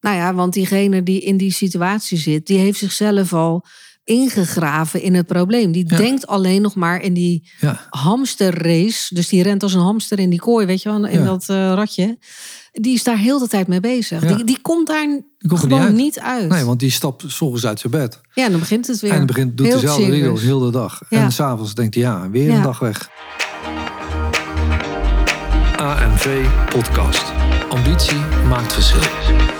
Nou ja, want diegene die in die situatie zit, die heeft zichzelf al ingegraven in het probleem. Die Ja. denkt alleen nog maar in die Ja, hamsterrace. Dus die rent als een hamster in die kooi, weet je wel, in Ja. dat eh, ratje. Die is daar heel de tijd mee bezig. Die, die komt daar die komt gewoon niet uit. niet uit. Nee, want die stapt s ochtends uit zijn bed. Ja, en dan begint het weer. En dan begint, doet Heel dezelfde regels heel de dag. En s'avonds denkt hij, ja, weer een dag weg. AMV Podcast. Ambitie maakt verschil.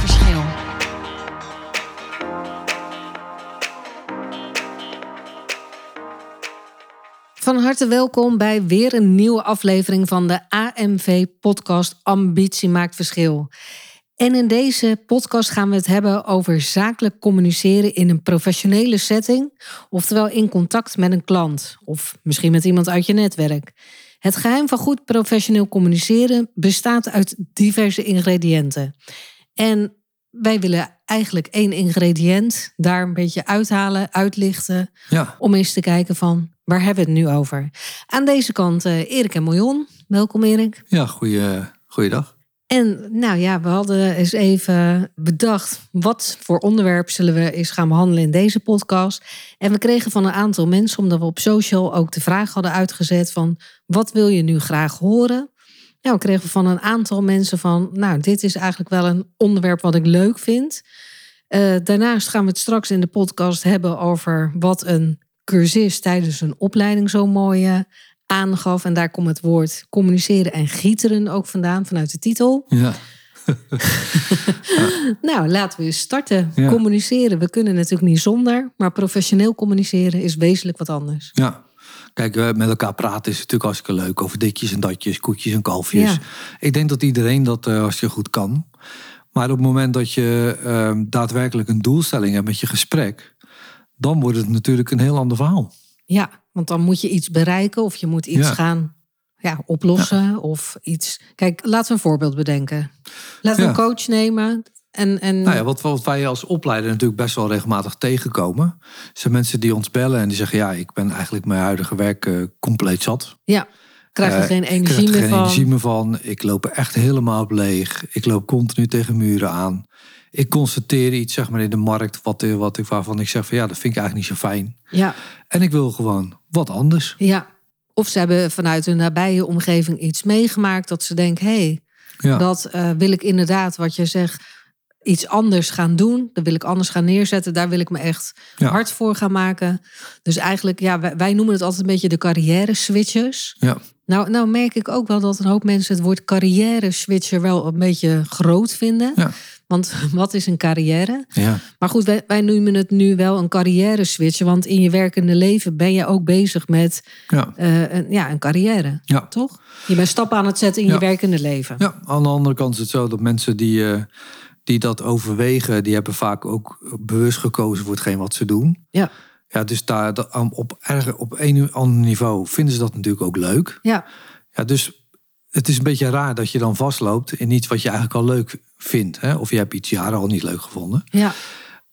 Van harte welkom bij weer een nieuwe aflevering van de AMV-podcast Ambitie maakt verschil. En in deze podcast gaan we het hebben over zakelijk communiceren in een professionele setting, oftewel in contact met een klant of misschien met iemand uit je netwerk. Het geheim van goed professioneel communiceren bestaat uit diverse ingrediënten. En wij willen eigenlijk één ingrediënt daar een beetje uithalen, uitlichten Ja, om eens te kijken van waar hebben we het nu over. Aan deze kant eh, Erik en Miljon. Welkom Erik. ja goeie, goeiedag. En nou ja, we hadden eens even bedacht wat voor onderwerp zullen we eens gaan behandelen in deze podcast. En we kregen van een aantal mensen, omdat we op social ook de vraag hadden uitgezet van wat wil je nu graag horen? Nou, we kregen van een aantal mensen van, nou, dit is eigenlijk wel een onderwerp wat ik leuk vind. Eh, daarnaast gaan we het straks in de podcast hebben over wat een cursist tijdens een opleiding zo mooi eh, aangaf. En daar komt het woord communiceren en gieteren ook vandaan, vanuit de titel. Ja, Nou, laten we eens starten. Ja. Communiceren, we kunnen natuurlijk niet zonder, maar professioneel communiceren is wezenlijk wat anders. ja. Kijk, eh, met elkaar praten is natuurlijk hartstikke leuk. Over ditjes en datjes, koetjes en kalfjes. Ja. Ik denk dat iedereen dat eh hartstikke goed kan. Maar op het moment dat je eh, daadwerkelijk een doelstelling hebt met je gesprek... dan wordt het natuurlijk een heel ander verhaal. Ja, want dan moet je iets bereiken of je moet iets Ja. gaan ja, oplossen of iets. Kijk, laten we een voorbeeld bedenken. Laten we een coach nemen. En, en Nou ja, wat, wat wij als opleider natuurlijk best wel regelmatig tegenkomen... zijn mensen die ons bellen en die zeggen... ja, ik ben eigenlijk mijn huidige werk eh, compleet zat. ja, krijg je Eh, geen energie krijg er meer geen van. energie meer van. Ik loop er echt helemaal op leeg. Ik loop continu tegen muren aan. Ik constateer iets zeg maar, in de markt wat, eh, wat ik, waarvan ik zeg van ja, dat vind ik eigenlijk niet zo fijn. Ja, En ik wil gewoon wat anders. ja. Of ze hebben vanuit hun nabije omgeving iets meegemaakt dat ze denken: hé, hey, Ja, dat wil ik inderdaad, wat je zegt, iets anders gaan doen. Dat wil ik anders gaan neerzetten. Daar wil ik me echt Ja. hard voor gaan maken. Dus eigenlijk, ja, wij, wij noemen het altijd een beetje de carrière switchers. ja, Nou, nou merk ik ook wel dat een hoop mensen het woord carrière switcher wel een beetje groot vinden. Ja. Want wat is een carrière? ja, Maar goed, wij, wij noemen het nu wel een carrière switcher. Want in je werkende leven ben je ook bezig met ja, eh, een, ja, een carrière. ja. Toch? Je bent stappen aan het zetten in Ja. je werkende leven. Ja, aan de andere kant is het zo dat mensen die, eh, die dat overwegen, die hebben vaak ook bewust gekozen voor hetgeen wat ze doen. Ja. Ja, dus daar op, erg, op een ander niveau vinden ze dat natuurlijk ook leuk. Ja. Ja, dus het is een beetje raar dat je dan vastloopt in iets wat je eigenlijk al leuk vindt. Hè? Of je hebt iets jaren al niet leuk gevonden. Ja.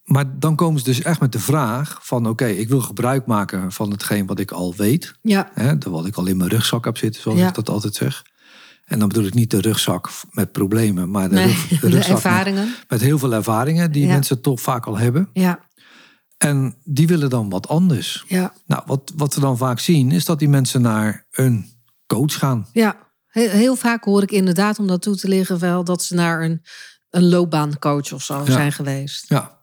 Maar dan komen ze dus echt met de vraag van... oké, ik wil gebruik maken van hetgeen wat ik al weet. Ja. Hè? Wat ik al in mijn rugzak heb zitten, zoals Ja. ik dat altijd zeg. En dan bedoel ik niet de rugzak met problemen... maar de, Nee, rug- de rugzak ervaringen. met heel veel ervaringen... die Ja. mensen toch vaak al hebben. Ja. En die willen dan wat anders. Ja. Nou, wat, wat we dan vaak zien... is dat die mensen naar een coach gaan. Ja. Heel, heel vaak hoor ik inderdaad om dat toe te liggen wel dat ze naar een, een loopbaancoach of zo Ja. zijn geweest. Ja.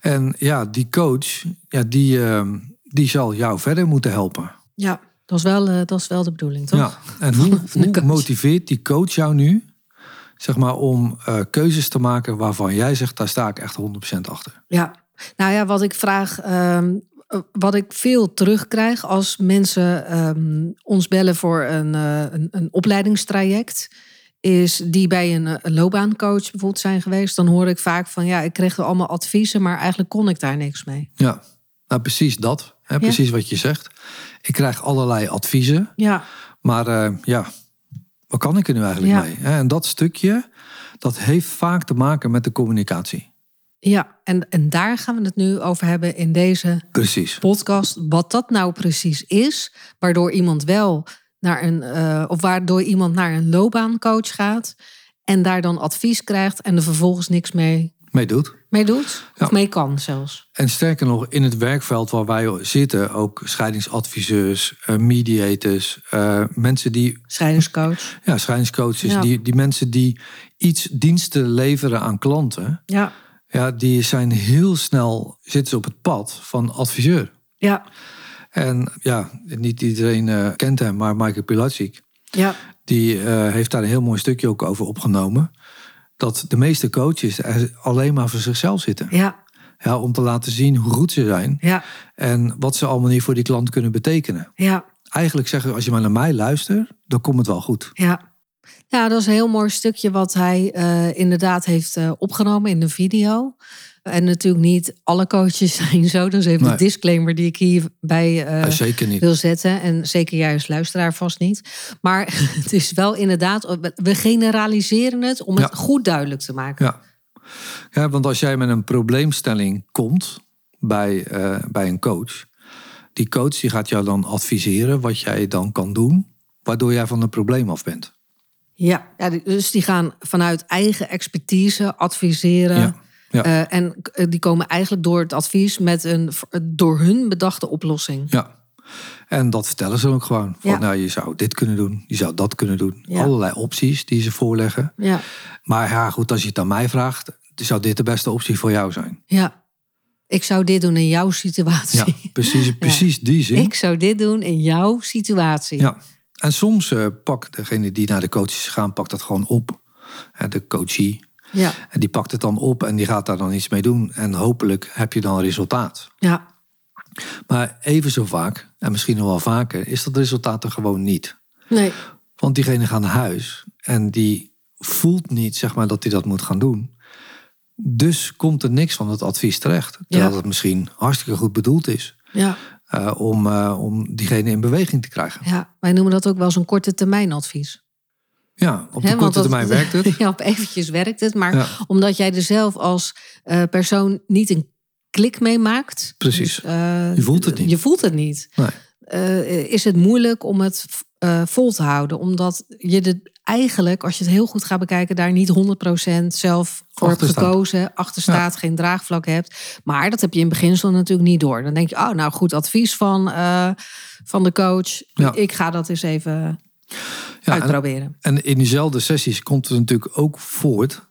En ja, die coach, ja, die, ehm, die zal jou verder moeten helpen. Ja, dat is wel, eh, dat is wel de bedoeling, toch? Ja. En hoe, hoe motiveert die coach jou nu, zeg maar, om eh, keuzes te maken waarvan jij zegt, daar sta ik echt 100% achter. Ja, nou ja, wat ik vraag, ehm, eh, wat ik veel terugkrijg als mensen ehm, ons bellen voor een, een, een opleidingstraject, is die bij een, een loopbaancoach bijvoorbeeld zijn geweest, dan hoor ik vaak van ja, ik kreeg er allemaal adviezen, maar eigenlijk kon ik daar niks mee. Ja, nou precies dat. Hè, precies wat je zegt. Ik krijg allerlei adviezen. Ja, Maar eh, ja, wat kan ik er nu eigenlijk Ja. mee? En dat stukje, dat heeft vaak te maken met de communicatie. ja. En, en daar gaan we het nu over hebben in deze Precies. podcast. Wat dat nou precies is, waardoor iemand wel naar een, eh, of waardoor iemand naar een loopbaancoach gaat en daar dan advies krijgt en er vervolgens niks mee, Mee doet. mee doet. Of Ja. mee kan zelfs. En sterker nog, in het werkveld waar wij zitten, ook scheidingsadviseurs, eh, mediators, eh, mensen die, Scheidingscoach. ja, scheidingscoaches, Ja. die, die mensen die iets diensten leveren aan klanten, Ja, ja, die zijn heel snel, zitten op het pad van adviseur. ja, En ja, niet iedereen eh, kent hem, maar Michael Pilatschik, ja, die heeft daar een heel mooi stukje ook over opgenomen. Dat de meeste coaches er alleen maar voor zichzelf zitten. ja, Ja, om te laten zien hoe goed ze zijn. ja, En wat ze allemaal niet voor die klant kunnen betekenen. ja. Eigenlijk zeggen, als je maar naar mij luistert, dan komt het wel goed. Ja. ja, dat is een heel mooi stukje wat hij eh, inderdaad heeft eh, opgenomen in de video. En natuurlijk niet alle coaches zijn zo. Dat is even Nee. de disclaimer die ik hierbij eh Eh, zeker niet. wil zetten. En zeker als luisteraar vast niet. Maar het is wel inderdaad, we generaliseren het om het Ja. goed duidelijk te maken. Ja. ja, want als jij met een probleemstelling komt bij, eh, bij een coach. Die coach die gaat jou dan adviseren wat jij dan kan doen. Waardoor jij van het probleem af bent. Ja, ja dus die gaan vanuit eigen expertise adviseren. Ja, ja. Eh, en eh, die komen eigenlijk door het advies met een v- door hun bedachte oplossing. Ja. En dat vertellen ze ook gewoon. Van, Ja. nou, je zou dit kunnen doen, je zou dat kunnen doen. Ja. Allerlei opties die ze voorleggen. Ja, Maar ja, goed, als je het aan mij vraagt, zou dit de beste optie voor jou zijn. ja. Ik zou dit doen in jouw situatie. Ja, precies, precies die zin. Ik zou dit doen in jouw situatie. Ja. En soms eh pakt degene die naar de coaches gaan, pakt dat gewoon op. De coachie. Ja, En die pakt het dan op en die gaat daar dan iets mee doen. En hopelijk heb je dan resultaat. ja, Maar even zo vaak, en misschien nog wel vaker, is dat resultaat er gewoon niet. nee, Want diegene gaat naar huis en die voelt niet zeg maar, dat hij dat moet gaan doen. Dus komt er niks van het advies terecht. Terwijl Ja. het misschien hartstikke goed bedoeld is. ja, eh, om, eh, om diegene in beweging te krijgen. ja. Wij noemen dat ook wel een korte termijn advies. Ja, op de want korte dat- termijn werkt het. Ja, op eventjes werkt het. Maar Ja. omdat jij er zelf als eh, persoon niet een klik mee maakt. Precies. dus, eh, Je voelt het niet. Je voelt het niet. Nee. eh, is het moeilijk om het vol te houden. Omdat je er eigenlijk, als je het heel goed gaat bekijken, daar niet 100% zelf voor hebt gekozen. Achter staat, geen draagvlak hebt. Maar dat heb je in beginsel natuurlijk niet door. Dan denk je, oh, nou goed, advies van, van de coach. Ja. Ik ga dat eens even Ja, en, uitproberen. en in diezelfde sessies komt het natuurlijk ook voort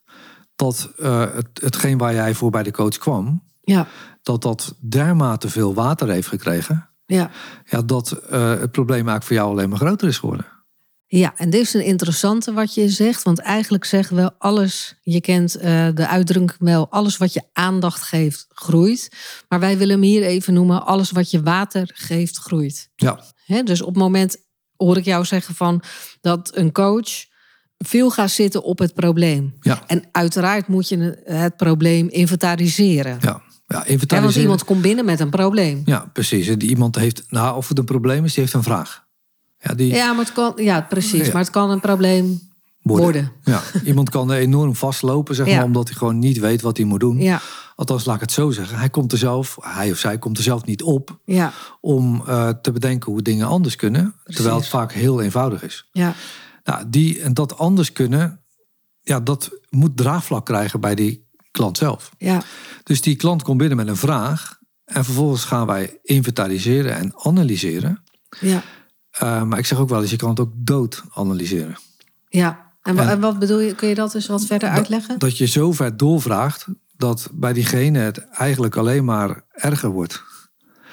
dat eh, het, hetgeen waar jij voor bij de coach kwam, Ja, dat dat dermate veel water heeft gekregen, ja. ja, dat eh, het probleem eigenlijk voor jou alleen maar groter is geworden. Ja, en dit is een interessante wat je zegt. Want eigenlijk zeggen we alles, je kent eh, de uitdrukking wel, alles wat je aandacht geeft, groeit. Maar wij willen hem hier even noemen, alles wat je water geeft, groeit. Ja, dus op het moment hoor ik jou zeggen van dat een coach veel gaat zitten op het probleem. ja, En uiteraard moet je het probleem inventariseren. ja. ja Hè, want inventariseren. iemand komt binnen met een probleem. Ja, precies. En die iemand heeft, nou, of het een probleem is, die heeft een vraag. Ja, die Ja, maar het kan, ja, precies. Ja. Maar het kan een probleem worden. Ja, iemand kan enorm vastlopen, zeg maar, Ja. omdat hij gewoon niet weet wat hij moet doen. Ja, Althans, laat ik het zo zeggen. Hij komt er zelf, hij of zij komt er zelf niet op ja, om eh, te bedenken hoe dingen anders kunnen. Terwijl het vaak heel eenvoudig is. ja. Nou, die en dat anders kunnen, ja, dat moet draagvlak krijgen bij die klant zelf. ja. Dus die klant komt binnen met een vraag. En vervolgens gaan wij inventariseren en analyseren. Ja, Eh, maar ik zeg ook wel eens, je kan het ook dood analyseren. ja. En, wa- En- en wat bedoel je? Kun je dat eens wat verder uitleggen? Dat je zo ver doorvraagt dat bij diegene het eigenlijk alleen maar erger wordt.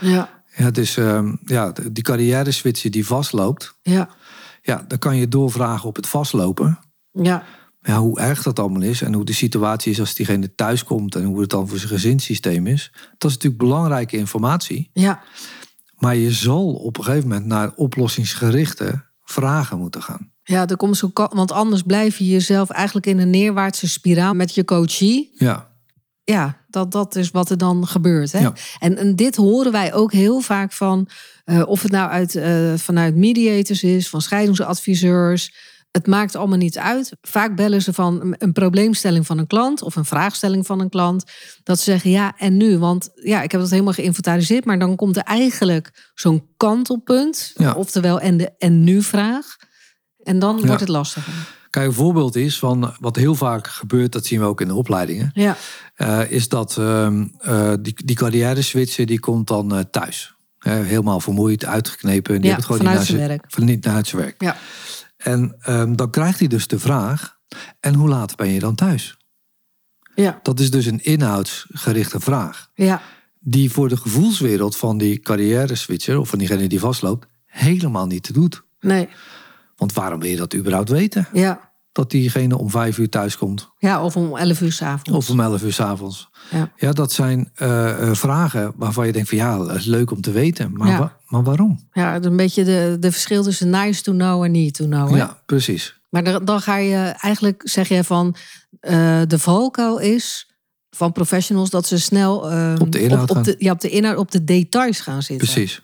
Ja, Ja, dus ehm, ja, die carrière switchen die vastloopt. ja, Ja, dan kan je doorvragen op het vastlopen. ja, Ja, hoe erg dat allemaal is en hoe de situatie is als diegene thuis komt en hoe het dan voor zijn gezinssysteem is. Dat is natuurlijk belangrijke informatie. ja, Maar je zal op een gegeven moment naar oplossingsgerichte vragen moeten gaan. Ja. Er komt zo, want anders blijf je jezelf eigenlijk in een neerwaartse spiraal met je coachie. Ja, ja, dat, dat is wat er dan gebeurt. Hè? Ja. En, en dit horen wij ook heel vaak van, eh, of het nou uit, eh, vanuit mediators is, van scheidingsadviseurs. Het maakt allemaal niet uit. Vaak bellen ze van een probleemstelling van een klant of een vraagstelling van een klant. Dat ze zeggen, ja, en nu? Want ja, ik heb dat helemaal geïnventariseerd, maar dan komt er eigenlijk zo'n kantelpunt. Ja. Oftewel, en de en nu vraag. En dan Ja. wordt het lastiger. Kijk, een voorbeeld is van wat heel vaak gebeurt, dat zien we ook in de opleidingen, Ja, eh, is dat ehm, eh, die, die carrière switcher die komt dan eh, thuis. Helemaal vermoeid, uitgeknepen. Die Ja, het gewoon vanuit niet zijn naar werk. Van niet naar zijn werk. ja, En ehm, dan krijgt hij dus de vraag: en hoe laat ben je dan thuis? ja, Dat is dus een inhoudsgerichte vraag. ja, Die voor de gevoelswereld van die carrière switcher of van diegene die vastloopt, helemaal niet te doet. nee, Want waarom wil je dat überhaupt weten? ja. Dat diegene om vijf uur thuis komt. Ja, of om 11 uur s'avonds. Of om elf uur s'avonds. Ja. Ja, dat zijn eh, eh, vragen waarvan je denkt van ja, het is leuk om te weten. Maar, Ja. wa- maar waarom? Ja, een beetje de, de verschil tussen nice to know en need to know. Hè? Ja, precies. Maar dan, ga je eigenlijk, zeg je van, eh, de valkuil is van professionals dat ze snel eh, Op de inhoud op, de, ja, op de inhoud, op de details gaan zitten. Precies.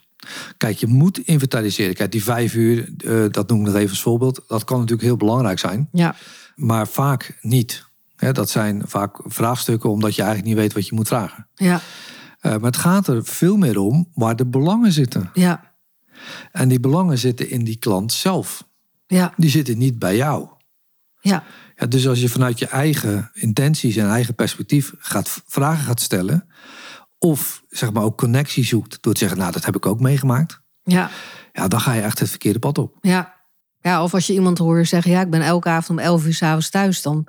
Kijk, je moet inventariseren. Kijk, die vijf uur, eh, dat noem ik nog even als voorbeeld. Dat kan natuurlijk heel belangrijk zijn. Ja, Maar vaak niet. Dat zijn vaak vraagstukken omdat je eigenlijk niet weet wat je moet vragen. ja, Eh, maar het gaat er veel meer om waar de belangen zitten. ja, En die belangen zitten in die klant zelf. ja, Die zitten niet bij jou. ja, Ja, dus als je vanuit je eigen intenties en eigen perspectief gaat, vragen gaat stellen. Of zeg maar ook connectie zoekt door te zeggen, nou dat heb ik ook meegemaakt. ja, Ja, dan ga je echt het verkeerde pad op. ja. Ja, of als je iemand hoort zeggen, ja, ik ben elke avond om 11 uur s'avonds thuis, dan,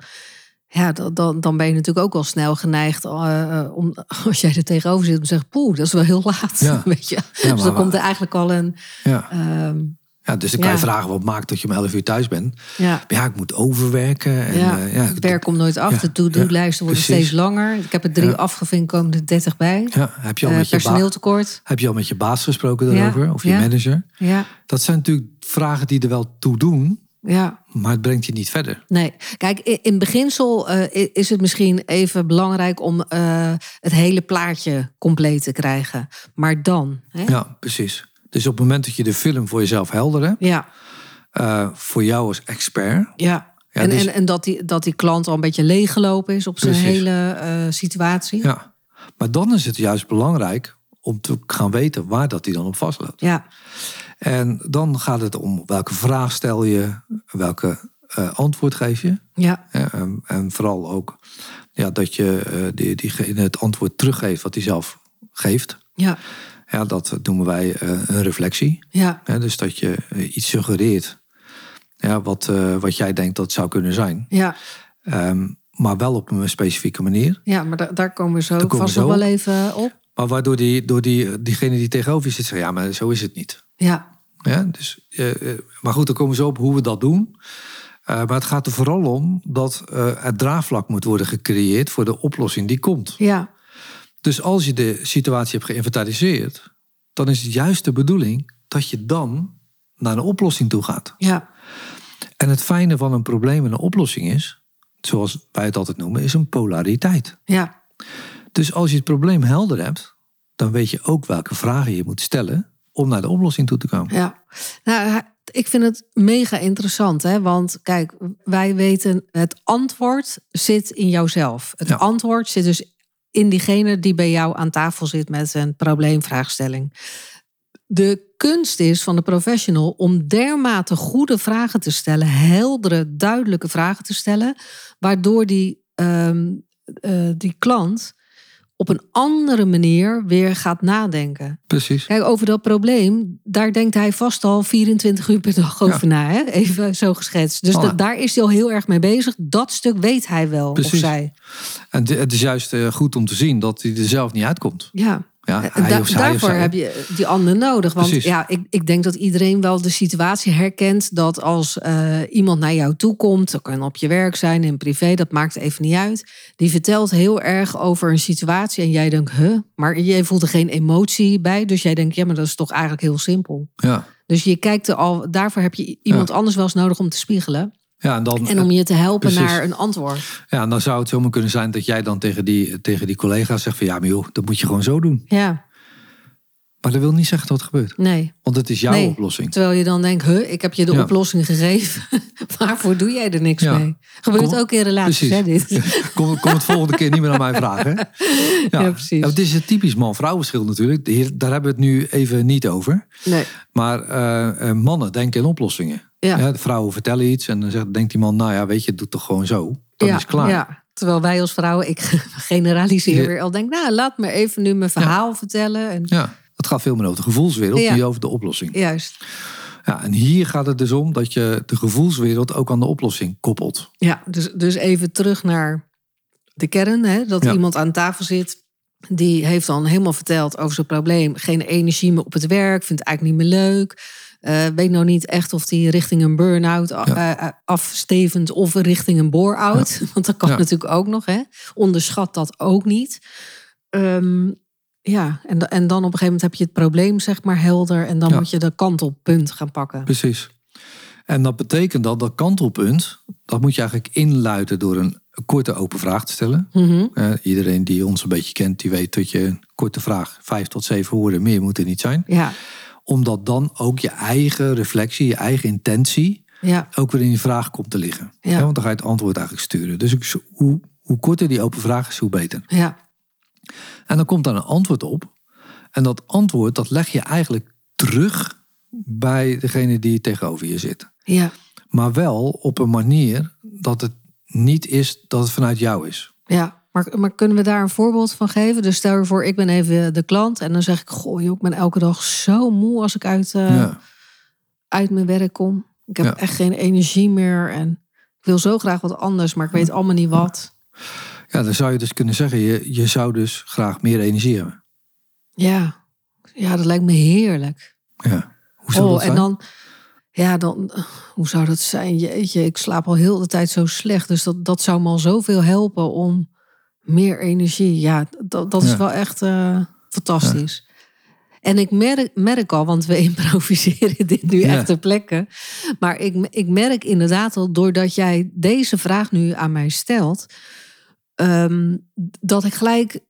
ja, dan, dan, ben je natuurlijk ook wel snel geneigd eh, eh, om, als jij er tegenover zit, om te zeggen, poeh, dat is wel heel laat. Ja. Weet je? dus dan waar- komt er eigenlijk al een, Ja. ehm, Ja, dus dan kan je Ja. vragen wat maakt dat je om 11 uur thuis bent. ja, Maar ja, ik moet overwerken. En, ja, eh, ja, het werk komt nooit af. de to-do-lijsten worden steeds langer. Ik heb er drie afgevinkt, komen er 30 bij. ja, heb, je al Eh, met je personeeltekort. heb je al met je baas gesproken daarover? Of je manager? Ja, Dat zijn natuurlijk vragen die er wel toe doen. ja. Maar het brengt je niet verder. Nee, kijk, in beginsel eh, is het misschien even belangrijk om eh, het hele plaatje compleet te krijgen. Maar dan, hè? Ja, precies. Dus op het moment dat je de film voor jezelf helder hebt. ja, eh, voor jou als expert. ja. Ja, en, dus- en, en dat, die, dat die klant al een beetje leeggelopen is op zijn Precies. hele eh, situatie. Ja. Maar dan is het juist belangrijk om te gaan weten waar dat hij dan op vastloopt. Ja, En dan gaat het om welke vraag stel je, welke eh, antwoord geef je. ja, en, en vooral ook ja, dat je die, diegene het antwoord teruggeeft wat hij zelf geeft. ja, Ja, dat noemen wij eh, een reflectie. ja, dus dat je eh, iets suggereert ja, wat, eh, wat jij denkt dat het zou kunnen zijn. ja. Ehm, maar wel op een specifieke manier. ja maar da- daar komen we zo we vast zo nog wel even op. Maar waardoor die, door die, diegene die tegenover je zit zegt, ja, maar zo is het niet. Ja, Ja, dus, maar goed, dan komen we zo op hoe we dat doen. Maar het gaat er vooral om dat eh, het draagvlak moet worden gecreëerd voor de oplossing die komt. ja, Dus als je de situatie hebt geïnventariseerd, dan is het juist de bedoeling dat je dan naar een oplossing toe gaat. ja, En het fijne van een probleem en een oplossing is, zoals wij het altijd noemen, is een polariteit. ja, Dus als je het probleem helder hebt, dan weet je ook welke vragen je moet stellen om naar de oplossing toe te komen. Ja, nou, ik vind het mega interessant, hè? want kijk, wij weten het antwoord zit in jouzelf. Het Ja. antwoord zit dus in diegene die bij jou aan tafel zit met een probleemvraagstelling. De kunst is van de professional om dermate goede vragen te stellen, heldere, duidelijke vragen te stellen, waardoor die, ehm, eh, die klant op een andere manier weer gaat nadenken. Precies. Kijk, over dat probleem, daar denkt hij vast al 24 uur per dag over na. Hè? Even zo geschetst. Dus Oh, daar is hij al heel erg mee bezig. Dat stuk weet hij wel, Precies. of zij. En het is juist eh, goed om te zien dat hij er zelf niet uitkomt. Ja. Ja, En hij da- of zij of daarvoor zij. heb je die ander nodig. Want Precies. ja, ik, ik denk dat iedereen wel de situatie herkent dat als eh, iemand naar jou toe komt, dat kan op je werk zijn, in privé, dat maakt even niet uit. Die vertelt heel erg over een situatie en jij denkt, huh? Maar jij voelt er geen emotie bij. Dus jij denkt, ja, maar dat is toch eigenlijk heel simpel. Ja, Dus je kijkt er al, daarvoor heb je iemand anders wel eens nodig om te spiegelen. Ja, en, dan, En om je te helpen Precies. naar een antwoord. ja, en dan zou het zomaar kunnen zijn dat jij dan tegen die, tegen die collega zegt van ja, maar joh, dat moet je gewoon zo doen. Ja, Maar dat wil niet zeggen dat het gebeurt. nee. Want het is jouw Nee. oplossing. Terwijl je dan denkt, huh, ik heb je de Ja. oplossing gegeven. Waarvoor doe jij er niks Ja. mee? Gebeurt Kom- ook in relaties, hè, dit? Kom, kom het volgende keer niet meer aan mij vragen. hè? Ja, precies. het is een typisch man-vrouw verschil natuurlijk. Hier- Daar hebben we het nu even niet over. Nee. Maar eh, eh, mannen denken in oplossingen. Ja. de vrouwen vertellen iets en dan zegt, denkt die man, nou ja, weet je, doe toch gewoon zo. Dan ja, is klaar. Ja. Terwijl wij als vrouwen, ik generaliseer weer al, denk, nou, laat me even nu mijn verhaal vertellen. En, Ja, het gaat veel meer over de gevoelswereld, Ja. niet over de oplossing. Juist. Ja, en hier gaat het dus om dat je de gevoelswereld ook aan de oplossing koppelt. Ja, dus, dus even terug naar de kern. Hè, dat iemand aan tafel zit. Die heeft dan helemaal verteld over zijn probleem. Geen energie meer op het werk. Vindt het eigenlijk niet meer leuk. eh, weet nou niet echt of die richting een burn-out Ja. eh, afstevend of richting een bore-out. Want dat kan Ja. natuurlijk ook nog. Hè. Onderschat dat ook niet. Ehm, ja, en, en dan op een gegeven moment heb je het probleem zeg maar helder. En dan moet je de kantelpunt gaan pakken. Precies. En dat betekent dat dat kantelpunt, dat moet je eigenlijk inluiden door een korte open vraag te stellen. Mhm. Eh, iedereen die ons een beetje kent, die weet dat je een korte vraag, vijf tot zeven woorden, meer moet er niet zijn. Ja, Omdat dan ook je eigen reflectie, je eigen intentie, ja, ook weer in die vraag komt te liggen. Ja. Want dan ga je het antwoord eigenlijk sturen. Dus hoe, hoe korter die open vraag is, hoe beter. ja, En dan komt daar een antwoord op. En dat antwoord, dat leg je eigenlijk terug bij degene die tegenover je zit. ja, Maar wel op een manier dat het niet is dat het vanuit jou is. ja. Maar, maar kunnen we daar een voorbeeld van geven? Dus stel je voor, ik ben even de klant en dan zeg ik: Goh, joh, ik ben elke dag zo moe als ik uit, eh, Ja. uit mijn werk kom. Ik heb Ja. echt geen energie meer en ik wil zo graag wat anders, maar ik weet allemaal niet wat. ja, dan zou je dus kunnen zeggen, je, je zou dus graag meer energie hebben. Ja, ja dat lijkt me heerlijk. Ja. Hoe zou dat Oh, en zijn? dan, ja, dan, hoe zou dat zijn? Jeetje, ik slaap al heel de tijd zo slecht. Dus dat, dat zou me al zoveel helpen om meer energie. Ja, dat, dat is Ja. wel echt eh, fantastisch. En ik merk, merk al, want we improviseren dit nu Ja. echt ter plekke. Maar ik, ik merk inderdaad al, doordat jij deze vraag nu aan mij stelt, ehm, dat ik gelijk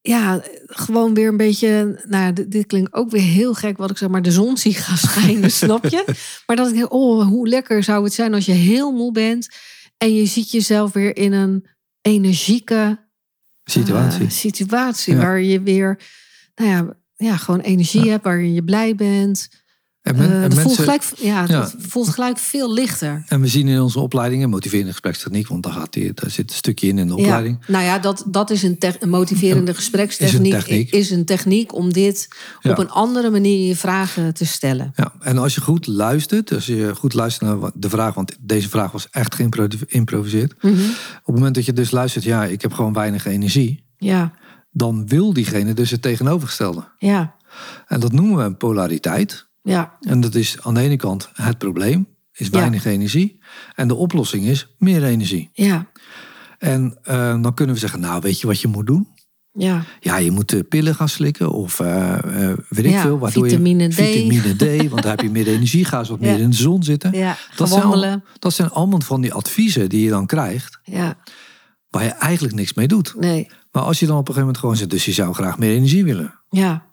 ja, gewoon weer een beetje. Nou, dit, dit klinkt ook weer heel gek wat ik zeg maar de zon zie gaan schijnen, snap je? Maar dat ik denk, oh, hoe lekker zou het zijn als je heel moe bent en je ziet jezelf weer in een energieke Situatie. eh, situatie Ja. waar je weer, nou ja, ja gewoon energie hebt, waarin je blij bent. En, men- Eh, en voelt gelijk, ja, ja. dat voelt gelijk veel lichter. en we zien in onze opleidingen motiverende gesprekstechniek, want daar, gaat die, daar zit een stukje in in de opleiding. Nou ja, dat, dat is een, een motiverende gesprekstechniek. Is een techniek. Is een techniek om dit op een andere manier je vragen te stellen. Ja, en als je goed luistert, als je goed luistert naar de vraag, want deze vraag was echt geïmproviseerd. Mhm. Op het moment dat je dus luistert, ja, ik heb gewoon weinig energie, Ja, dan wil diegene dus het tegenovergestelde. ja, En dat noemen we een polariteit. Ja, En dat is aan de ene kant het probleem, is weinig energie. En de oplossing is meer energie. ja, En eh, dan kunnen we zeggen, nou, weet je wat je moet doen? ja. Ja, je moet pillen gaan slikken of eh, eh, weet ik Ja, veel. Waardoor vitamine je, D. Vitamine D, want daar heb je meer energie. Ga eens wat Ja. meer in de zon zitten. ja. Dat zijn, al- dat zijn allemaal van die adviezen die je dan krijgt, Ja, waar je eigenlijk niks mee doet. nee, Maar als je dan op een gegeven moment gewoon zegt, dus je zou graag meer energie willen. ja,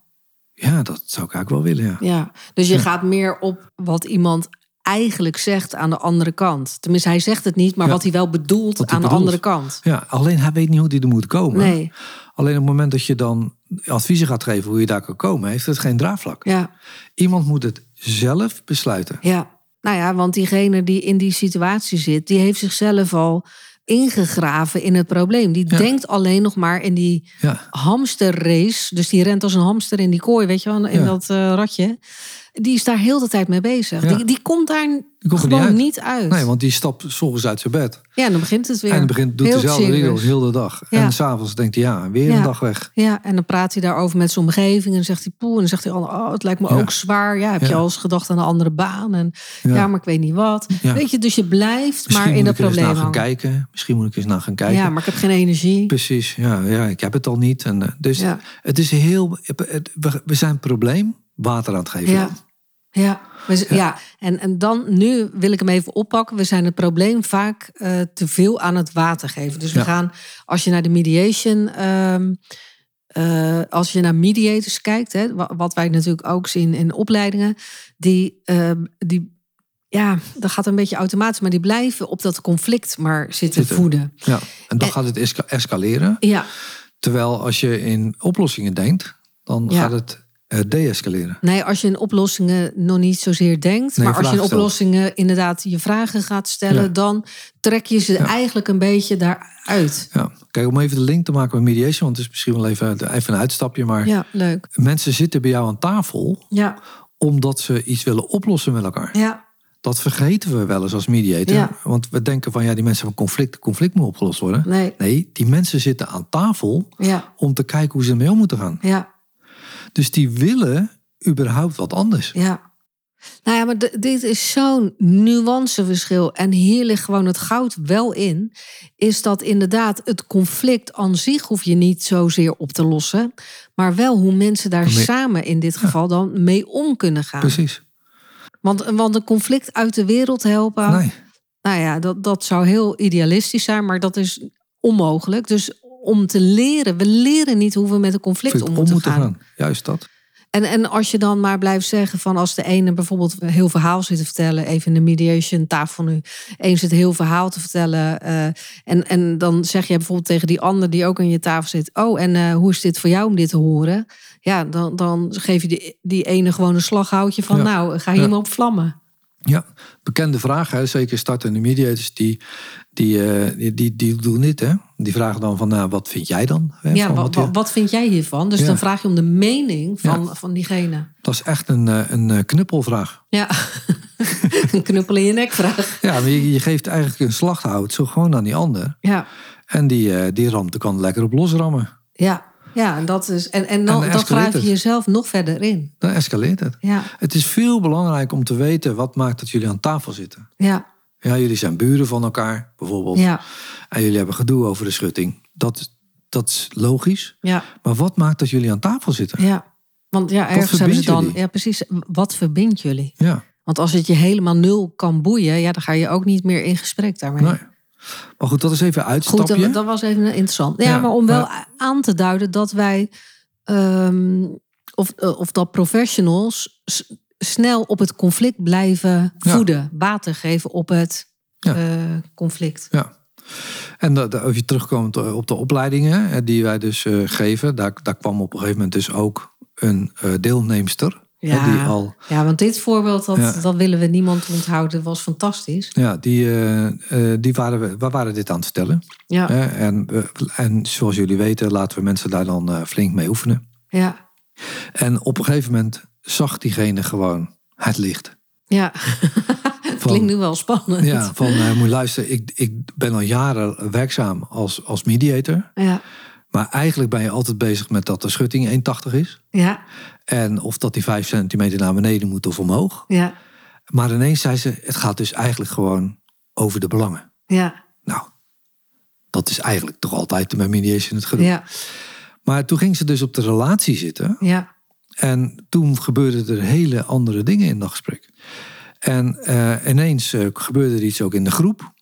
Ja, dat zou ik eigenlijk wel willen, ja. ja. Dus je gaat meer op wat iemand eigenlijk zegt aan de andere kant. Tenminste, hij zegt het niet, maar Ja. wat hij wel bedoelt hij aan de andere kant. Ja, alleen hij weet niet hoe die er moet komen. Nee, Alleen op het moment dat je dan adviezen gaat geven hoe je daar kan komen, heeft het geen draagvlak. ja, Iemand moet het zelf besluiten. ja. Nou ja, want diegene die in die situatie zit, die heeft zichzelf al ingegraven in het probleem. Die Ja. denkt alleen nog maar in die Ja, hamsterrace. Dus die rent als een hamster in die kooi, weet je wel, in Ja. dat eh, ratje. Die is daar heel de tijd mee bezig. Ja. Die, die komt daar komt gewoon niet uit. niet uit. nee, want die stapt s ochtends uit zijn bed. Ja, en dan begint het weer. En dan begint, doet Heel dezelfde regels heel de dag. Ja. En s'avonds denkt hij, ja, weer Ja. een dag weg. Ja, en dan praat hij daarover met zijn omgeving. En dan zegt hij poeh. En dan zegt hij, oh, het lijkt me ook zwaar. Ja, heb je al eens gedacht aan een andere baan? En ja, maar ik weet niet wat. Weet je, dus je blijft Misschien maar in moet dat ik eens probleem naar gaan kijken. Misschien moet ik eens naar gaan kijken. Ja, maar ik heb geen energie. Precies, ja, ja, ik heb het al niet. En, eh, dus Ja. het is heel. we, zijn probleem water aan het geven. Ja. Ja, we ja. En, en dan, nu wil ik hem even oppakken. We zijn het probleem vaak eh, te veel aan het water geven. Dus we Ja. gaan, als je naar de mediation, ehm, eh, als je naar mediators kijkt, hè, wa- wat wij natuurlijk ook zien in opleidingen, die, ehm, die ja, dat gaat een beetje automatisch, maar die blijven op dat conflict maar zitten Zitten. voeden. Ja. En dan En- gaat het esca- escaleren. Ja, Terwijl als je in oplossingen denkt, dan Ja. gaat het eh, deescaleren. Nee, als je in oplossingen nog niet zozeer denkt. Nee, maar als je in stelt. oplossingen inderdaad je vragen gaat stellen, Ja. dan trek je ze Ja. eigenlijk een beetje daaruit. Ja. Kijk, om even de link te maken met mediation, want het is misschien wel even, even een uitstapje, maar Ja, leuk. mensen zitten bij jou aan tafel Ja, omdat ze iets willen oplossen met elkaar. ja, Dat vergeten we wel eens als mediator. Ja. Want we denken van ja, die mensen hebben conflict, conflict moet opgelost worden. nee, Nee, die mensen zitten aan tafel ja, om te kijken hoe ze ermee om moeten gaan. ja, Dus die willen überhaupt wat anders. ja. Nou ja, maar dit is zo'n nuanceverschil. En hier ligt gewoon het goud wel in. Is dat inderdaad het conflict aan zich hoef je niet zozeer op te lossen. Maar wel hoe mensen daar Mee- samen in dit geval dan mee om kunnen gaan. Precies. Want, want een conflict uit de wereld helpen. Nee. Nou ja, dat, dat zou heel idealistisch zijn, maar dat is onmogelijk. Dus om te leren, we leren niet hoe we met een conflict om moeten gaan. Juist dat. En, en als je dan maar blijft zeggen van als de ene bijvoorbeeld een heel verhaal zit te vertellen, even in de mediation tafel nu, één zit een heel verhaal te vertellen. eh, en, en dan zeg je bijvoorbeeld tegen die ander die ook aan je tafel zit, oh en eh, hoe is dit voor jou om dit te horen? Ja, dan, dan geef je die, die ene gewoon een slaghoutje van Ja. nou, ga hier Ja. maar op vlammen. Ja, bekende vraag, hè? zeker startende mediators, die, die, eh, die, die, die doen dit. Hè? Die vragen dan van, nou, wat vind jij dan? Hè, Ja, van wat, wat, wat vind jij hiervan? Dus Ja. dan vraag je om de mening van, van diegene. Dat is echt een, eh, een eh, knuppelvraag. Ja, een knuppel in je nek vraag. Ja, maar je, je geeft eigenlijk een slaghout zo gewoon aan die ander. Ja, En die, eh, die ramt kan lekker op losrammen. ja, ja en, dat is, en, en En dan, dan dan graaf je jezelf nog verder in. Dan escaleert het. Ja, Het is veel belangrijk om te weten wat maakt dat jullie aan tafel zitten. ja, Ja, jullie zijn buren van elkaar, bijvoorbeeld. ja, En jullie hebben gedoe over de schutting. Dat, dat is logisch. ja, Maar wat maakt dat jullie aan tafel zitten? ja. Want ja, ergens hebben ze dan... jullie? Ja, precies. Wat verbindt jullie? Ja, Want als het je helemaal nul kan boeien... Ja, dan ga je ook niet meer in gesprek daarmee. nee. Maar goed, dat is even een Goed, uitstapje. dat, dat was even interessant. Ja, Ja, maar om wel maar- aan te duiden dat wij, ehm, of, eh, of dat professionals snel op het conflict blijven Ja. voeden, water geven op het Ja. eh, conflict. Ja. En dat, als je terugkomt op de opleidingen die wij dus eh, geven, daar, daar kwam op een gegeven moment dus ook een eh, deelnemster. hè, Ja. die al, Ja, want dit voorbeeld, dat, Ja. dat willen we niemand onthouden, was fantastisch. ja, die, eh, eh, die waren we, we waren dit aan het vertellen. Ja, en, en zoals jullie weten, laten we mensen daar dan eh, flink mee oefenen. ja, En op een gegeven moment zag diegene gewoon het licht. ja. Het klinkt nu wel spannend. Ja, van eh, moet luisteren, ik, ik ben al jaren werkzaam als, als mediator. ja, Maar eigenlijk ben je altijd bezig met dat de schutting 1,80 is. ja, En of dat die 5 centimeter naar beneden moet of omhoog. ja, Maar ineens zei ze, het gaat dus eigenlijk gewoon over de belangen. ja, Nou, dat is eigenlijk toch altijd met mediation het gedoe. ja, Maar toen ging ze dus op de relatie zitten. ja, En toen gebeurden er hele andere dingen in dat gesprek. En eh, ineens eh, gebeurde er iets ook in de groep.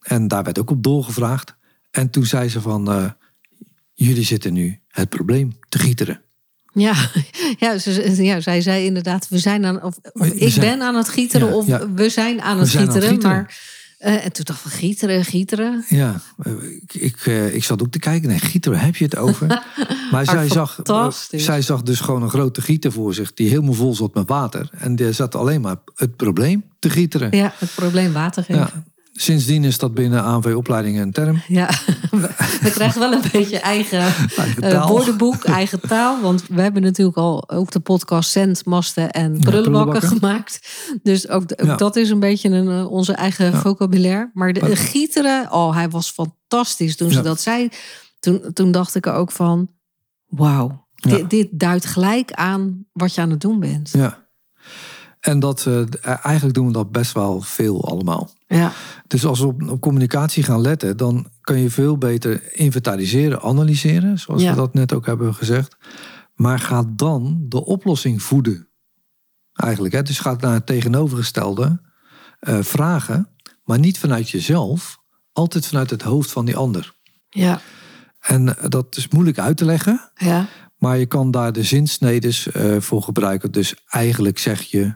En daar werd ook op doorgevraagd. En toen zei ze van, eh, jullie zitten nu het probleem te gieteren. Ja, ja, ze, ja, zij zei inderdaad, we zijn aan, of, of We ik zijn- ben aan het gieteren Ja, of ja. we zijn aan We het zijn aan het gieteren. gieteren. Maar, eh, en toen dacht ik, gieteren, gieteren. Ja, ik, ik, eh, ik zat ook te kijken. Nee, gieter, heb je het over? Maar zij zag, eh, fantastisch. zij zag dus gewoon een grote gieter voor zich... die helemaal vol zat met water. En die zat alleen maar het probleem te gieteren. Ja, het probleem water geven. Ja. Sindsdien is dat binnen ANV-opleidingen een term. Ja, we, krijgen wel een beetje eigen, Eigen eh, woordenboek, eigen taal. Want we hebben natuurlijk al ook de podcast Zendmasten en prullenbakken gemaakt. Dus ook, ook Ja. dat is een beetje een, eh, onze eigen vocabulaire. Maar de gieteren, oh, hij was fantastisch toen ze dat zei. Toen, toen dacht ik er ook van, wauw. Dit, dit duidt gelijk aan wat je aan het doen bent. Ja. En dat, eh, eigenlijk doen we dat best wel veel allemaal. Ja, Dus als we op, op communicatie gaan letten, dan kan je veel beter inventariseren, analyseren, zoals Ja. we dat net ook hebben gezegd. Maar ga dan de oplossing voeden. eigenlijk. Hè? Dus gaat naar het tegenovergestelde eh, vragen, maar niet vanuit jezelf, altijd vanuit het hoofd van die ander. Ja. En dat is moeilijk uit te leggen, Ja. maar je kan daar de zinsnedes voor gebruiken. Dus eigenlijk zeg je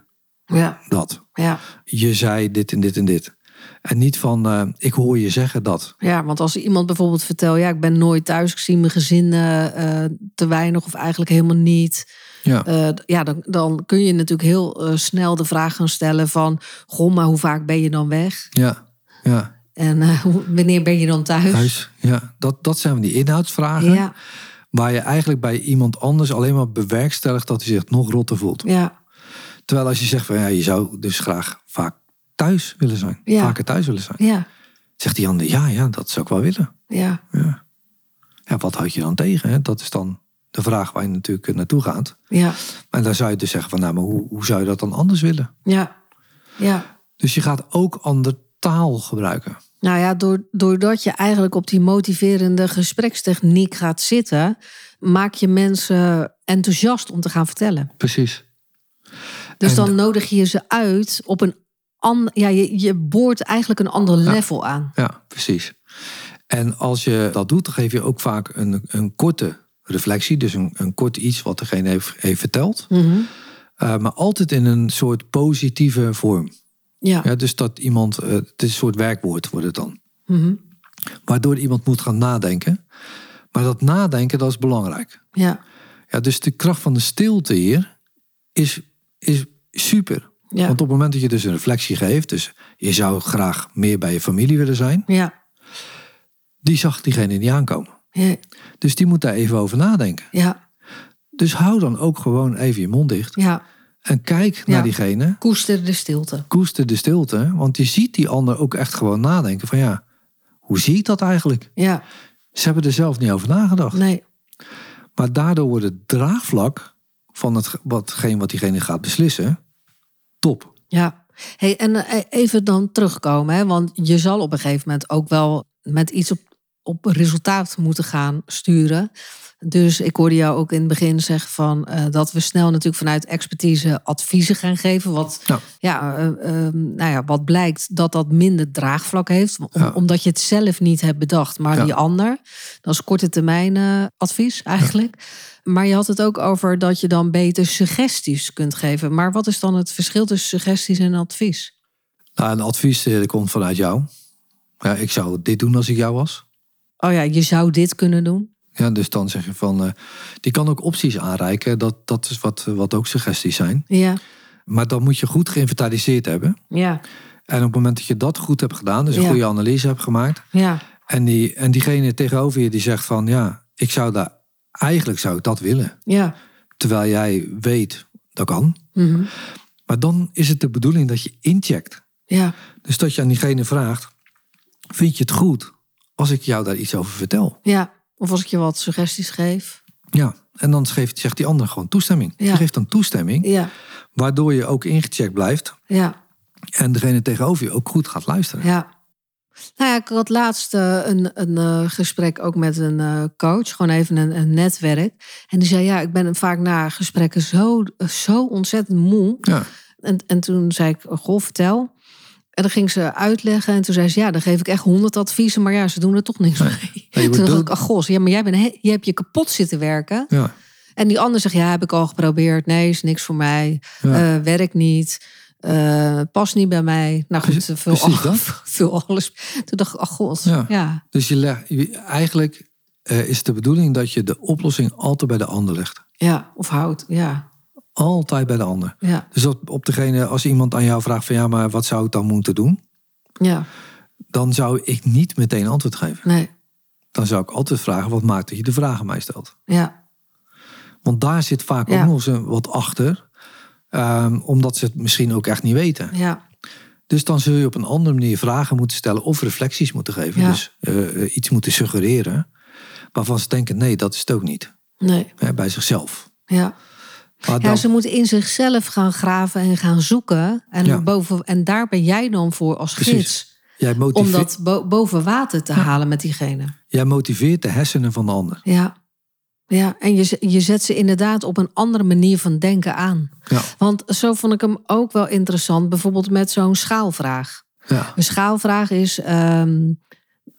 Ja. dat. Ja. Je zei dit en dit en dit. En niet van, eh, ik hoor je zeggen dat. Ja, want als iemand bijvoorbeeld vertelt, ja, ik ben nooit thuis, ik zie mijn gezin eh, te weinig of eigenlijk helemaal niet. Ja, Eh, ja, dan, dan kun je natuurlijk heel snel de vraag gaan stellen van, goh, maar hoe vaak ben je dan weg? ja, ja. En wanneer ben je dan thuis? Thuis, ja. Dat, dat zijn die inhoudsvragen. Ja, Waar je eigenlijk bij iemand anders alleen maar bewerkstelligt dat hij zich nog rotter voelt. ja, Terwijl als je zegt van ja, je zou dus graag vaak thuis willen zijn. Ja. Vaker thuis willen zijn. ja, Zegt die ander, ja, ja, dat zou ik wel willen. ja, Ja, wat houd je dan tegen? Hè? Dat is dan de vraag waar je natuurlijk naartoe gaat. ja, En dan zou je dus zeggen van nou, maar hoe, hoe zou je dat dan anders willen? ja, ja. Dus je gaat ook ander taal gebruiken. Nou ja, door, doordat je eigenlijk op die motiverende gesprekstechniek gaat zitten, maak je mensen enthousiast om te gaan vertellen. Precies. Dus En- dan nodig je ze uit op een ander. Ja, je, je boort eigenlijk een ander level aan. Ja, precies. En als je dat doet, dan geef je ook vaak een, een korte reflectie. Dus een, een kort iets wat degene heeft, heeft verteld. Mhm. Eh, maar altijd in een soort positieve vorm. Ja. Ja, dus dat iemand, eh, het is een soort werkwoord wordt het dan. Mhm. Waardoor iemand moet gaan nadenken. Maar dat nadenken, dat is belangrijk. ja, Ja, dus de kracht van de stilte hier is, is super. ja, Want op het moment dat je dus een reflectie geeft, dus je zou graag meer bij je familie willen zijn, ja, die zag diegene niet aankomen. ja, Dus die moet daar even over nadenken. ja, Dus hou dan ook gewoon even je mond dicht ja. en kijk naar diegene. Koester de stilte. Koester de stilte, want je ziet die ander ook echt gewoon nadenken van ja, hoe zie ik dat eigenlijk? Ja, Ze hebben er zelf niet over nagedacht. nee. Maar daardoor wordt het draagvlak van het, watgeen wat diegene gaat beslissen, top. Ja. Hey, en eh, even dan terugkomen, hè? want je zal op een gegeven moment ook wel met iets op, op resultaat moeten gaan sturen. Dus ik hoorde jou ook in het begin zeggen van eh, dat we snel natuurlijk vanuit expertise adviezen gaan geven. Wat, Ja. ja, eh, eh, nou ja, wat blijkt dat dat minder draagvlak heeft. Om- Ja. Omdat je het zelf niet hebt bedacht, maar Ja. die ander. Dat is korte termijn eh, advies eigenlijk. Maar je had het ook over dat je dan beter suggesties kunt geven. Maar wat is dan het verschil tussen suggesties en advies? Nou, een advies dat komt vanuit jou. Ja, ik zou dit doen als ik jou was. Oh ja, je zou dit kunnen doen. Ja, dus dan zeg je van, eh, die kan ook opties aanreiken. Dat, dat is wat, wat ook suggesties zijn. Ja, Maar dan moet je goed geïnventariseerd hebben. ja, En op het moment dat je dat goed hebt gedaan, dus een Ja. goede analyse hebt gemaakt. ja, En, die, en diegene tegenover je die zegt van, ja, ik zou daar, eigenlijk zou ik dat willen. ja. Terwijl jij weet, dat kan. Mhm. Maar dan is het de bedoeling dat je incheckt. Ja, Dus dat je aan diegene vraagt, vind je het goed als ik jou daar iets over vertel? ja. Of als ik je wat suggesties geef. Ja, en dan geeft, zegt die ander gewoon toestemming. Ja. Die geeft dan toestemming, Ja, waardoor je ook ingecheckt blijft. ja, En degene tegenover je ook goed gaat luisteren. ja. Nou ja, ik had laatst eh, een, een eh, gesprek ook met een eh, coach. Gewoon even een, een netwerk. En die zei, ja, ik ben vaak na gesprekken zo, zo ontzettend moe. Ja, En, en toen zei ik, goh, vertel. En dan ging ze uitleggen. En toen zei ze, ja, dan geef ik echt honderd adviezen. Maar ja, ze doen er toch niks mee. toen dacht ik, ach gos, ja, maar jij bent, he- je hebt je kapot zitten werken. ja, En die ander zegt, ja, heb ik al geprobeerd. Nee, is niks voor mij. Ja. Eh, werkt niet. Eh, past niet bij mij. Nou goed, veel, veel alles. Toen dacht ik, ach god. Ja. Ja. Dus je legt, je- eigenlijk eh, is de bedoeling dat je de oplossing altijd bij de ander legt. ja, of hout. Ja, Altijd bij de ander. ja, Dus op, op degene, als iemand aan jou vraagt van ja, maar wat zou ik dan moeten doen? ja. Dan zou ik niet meteen antwoord geven. Nee, Dan zou ik altijd vragen wat maakt dat je de vraag aan mij stelt. ja, Want daar zit vaak Ja. ook nog eens wat achter. Ehm, omdat ze het misschien ook echt niet weten. ja, Dus dan zul je op een andere manier vragen moeten stellen of reflecties moeten geven. Ja. Dus eh, iets moeten suggereren. Waarvan ze denken, nee, dat is het ook niet. nee, bij zichzelf. ja. Maar Ja, dan, ze moeten in zichzelf gaan graven en gaan zoeken. En, Ja. boven, en daar ben jij dan voor als Precies. gids. jij, Om dat bo- boven water te halen met diegene. jij motiveert de hersenen van de ander. Ja, Ja, en je, je zet ze inderdaad op een andere manier van denken aan. Ja. Want zo vond ik hem ook wel interessant, bijvoorbeeld met zo'n schaalvraag. Ja. Een schaalvraag is ehm,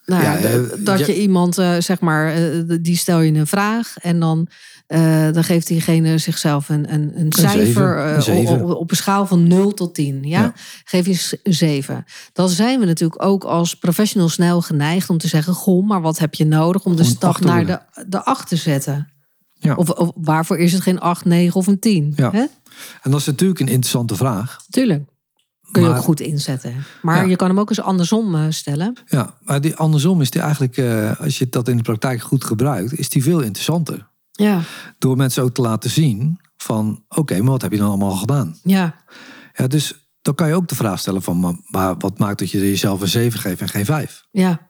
nou ja, eh, dat je- iemand, eh, zeg maar, eh, die stel je een vraag en dan, eh, dan geeft diegene zichzelf een, een, een cijfer zeven, een zeven. Op, op een schaal van 0 tot 10. Ja? Ja. Geef je s- een 7. Dan zijn we natuurlijk ook als professional snel geneigd om te zeggen: Goh, maar wat heb je nodig om de stap naar de, de 8 te zetten? Ja. Of, of waarvoor is het geen 8, 9 of een 10? Ja. Hè? En dat is natuurlijk een interessante vraag. Tuurlijk. Kun je Maar- ook goed inzetten. Maar Ja. je kan hem ook eens andersom eh, stellen. Ja, maar die, andersom is die eigenlijk, eh, als je dat in de praktijk goed gebruikt, is die veel interessanter. Ja, Door mensen ook te laten zien van, oké, maar wat heb je dan allemaal gedaan? ja, Ja, dus dan kan je ook de vraag stellen van, maar, maar wat maakt dat je jezelf een 7 geeft en geen 5? ja,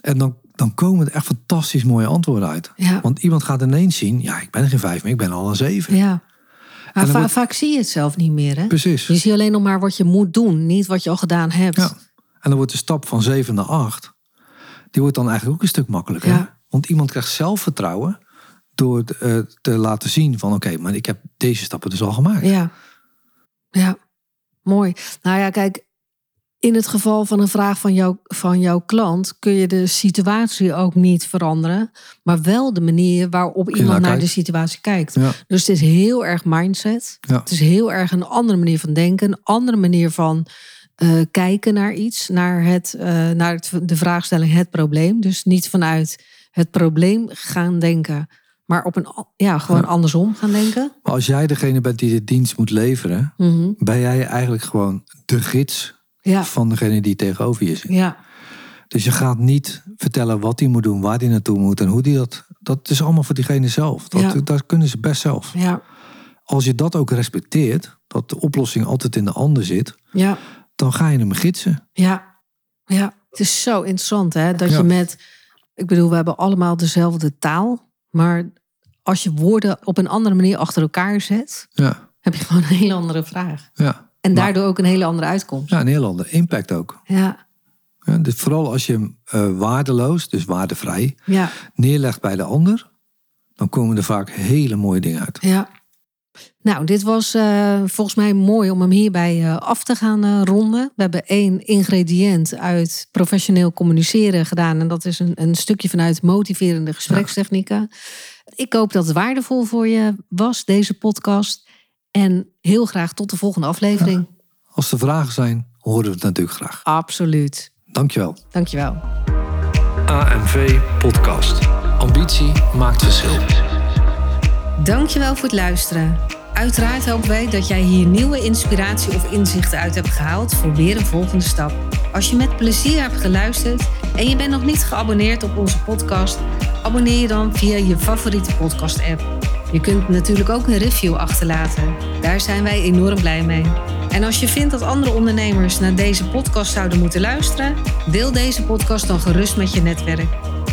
En dan, dan komen er echt fantastisch mooie antwoorden uit. ja. Want iemand gaat ineens zien, ja, ik ben geen 5 meer, ik ben al een 7. ja. Maar dan va- wordt- vaak zie je het zelf niet meer. Hè? Precies. Je ziet alleen nog maar wat je moet doen, niet wat je al gedaan hebt. Ja. En dan wordt de stap van 7 naar 8, die wordt dan eigenlijk ook een stuk makkelijker. Ja. Want iemand krijgt zelfvertrouwen door eh, te laten zien van, oké, maar ik heb deze stappen dus al gemaakt. Ja. Ja, mooi. Nou ja, kijk, in het geval van een vraag van, jou, van jouw klant kun je de situatie ook niet veranderen, maar wel de manier waarop iemand naar de situatie kijkt. Ja. Dus het is heel erg mindset. Ja. Het is heel erg een andere manier van denken, een andere manier van eh, kijken naar iets, naar, het, eh, naar het, de vraagstelling, het probleem. Dus niet vanuit het probleem gaan denken, maar op een, ja, gewoon Ja. andersom gaan denken. Als jij degene bent die de dienst moet leveren, Mhm. ben jij eigenlijk gewoon de gids Ja, van degene die tegenover je zit. ja, Dus je gaat niet vertellen wat hij moet doen, waar hij naartoe moet en hoe hij dat. Dat is allemaal voor diegene zelf. Dat, Ja. dat kunnen ze best zelf. ja, Als je dat ook respecteert, dat de oplossing altijd in de ander zit, ja. dan ga je hem gidsen. Ja, ja. Het is zo interessant hè, dat Ja. je met, ik bedoel, we hebben allemaal dezelfde taal, maar als je woorden op een andere manier achter elkaar zet, Ja, heb je gewoon een hele andere vraag. ja. En Maar- daardoor ook een hele andere uitkomst. ja een heel ander impact ook. Ja, Ja, dus vooral als je hem eh, waardeloos, dus waardevrij, ja, neerlegt bij de ander, dan komen er vaak hele mooie dingen uit. ja. Nou, dit was eh, volgens mij mooi om hem hierbij eh, af te gaan ronden. We hebben één ingrediënt uit professioneel communiceren gedaan. En dat is een, een stukje vanuit motiverende gesprekstechnieken. Ik hoop dat het waardevol voor je was, deze podcast. En heel graag tot de volgende aflevering. Als er vragen zijn, horen we het natuurlijk graag. Absoluut. Dankjewel. Dankjewel. AMV Podcast. Ambitie maakt verschil. Dankjewel voor het luisteren. Uiteraard hopen wij dat jij hier nieuwe inspiratie of inzichten uit hebt gehaald voor weer een volgende stap. Als je met plezier hebt geluisterd en je bent nog niet geabonneerd op onze podcast, abonneer je dan via je favoriete podcast-app. Je kunt natuurlijk ook een review achterlaten. Daar zijn wij enorm blij mee. En als je vindt dat andere ondernemers naar deze podcast zouden moeten luisteren, deel deze podcast dan gerust met je netwerk.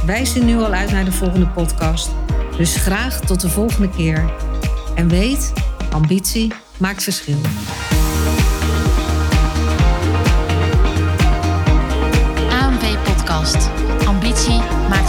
Wij zien nu al uit naar de volgende podcast. Dus graag tot de volgende keer. En weet, ambitie maakt verschil. Ambitie maakt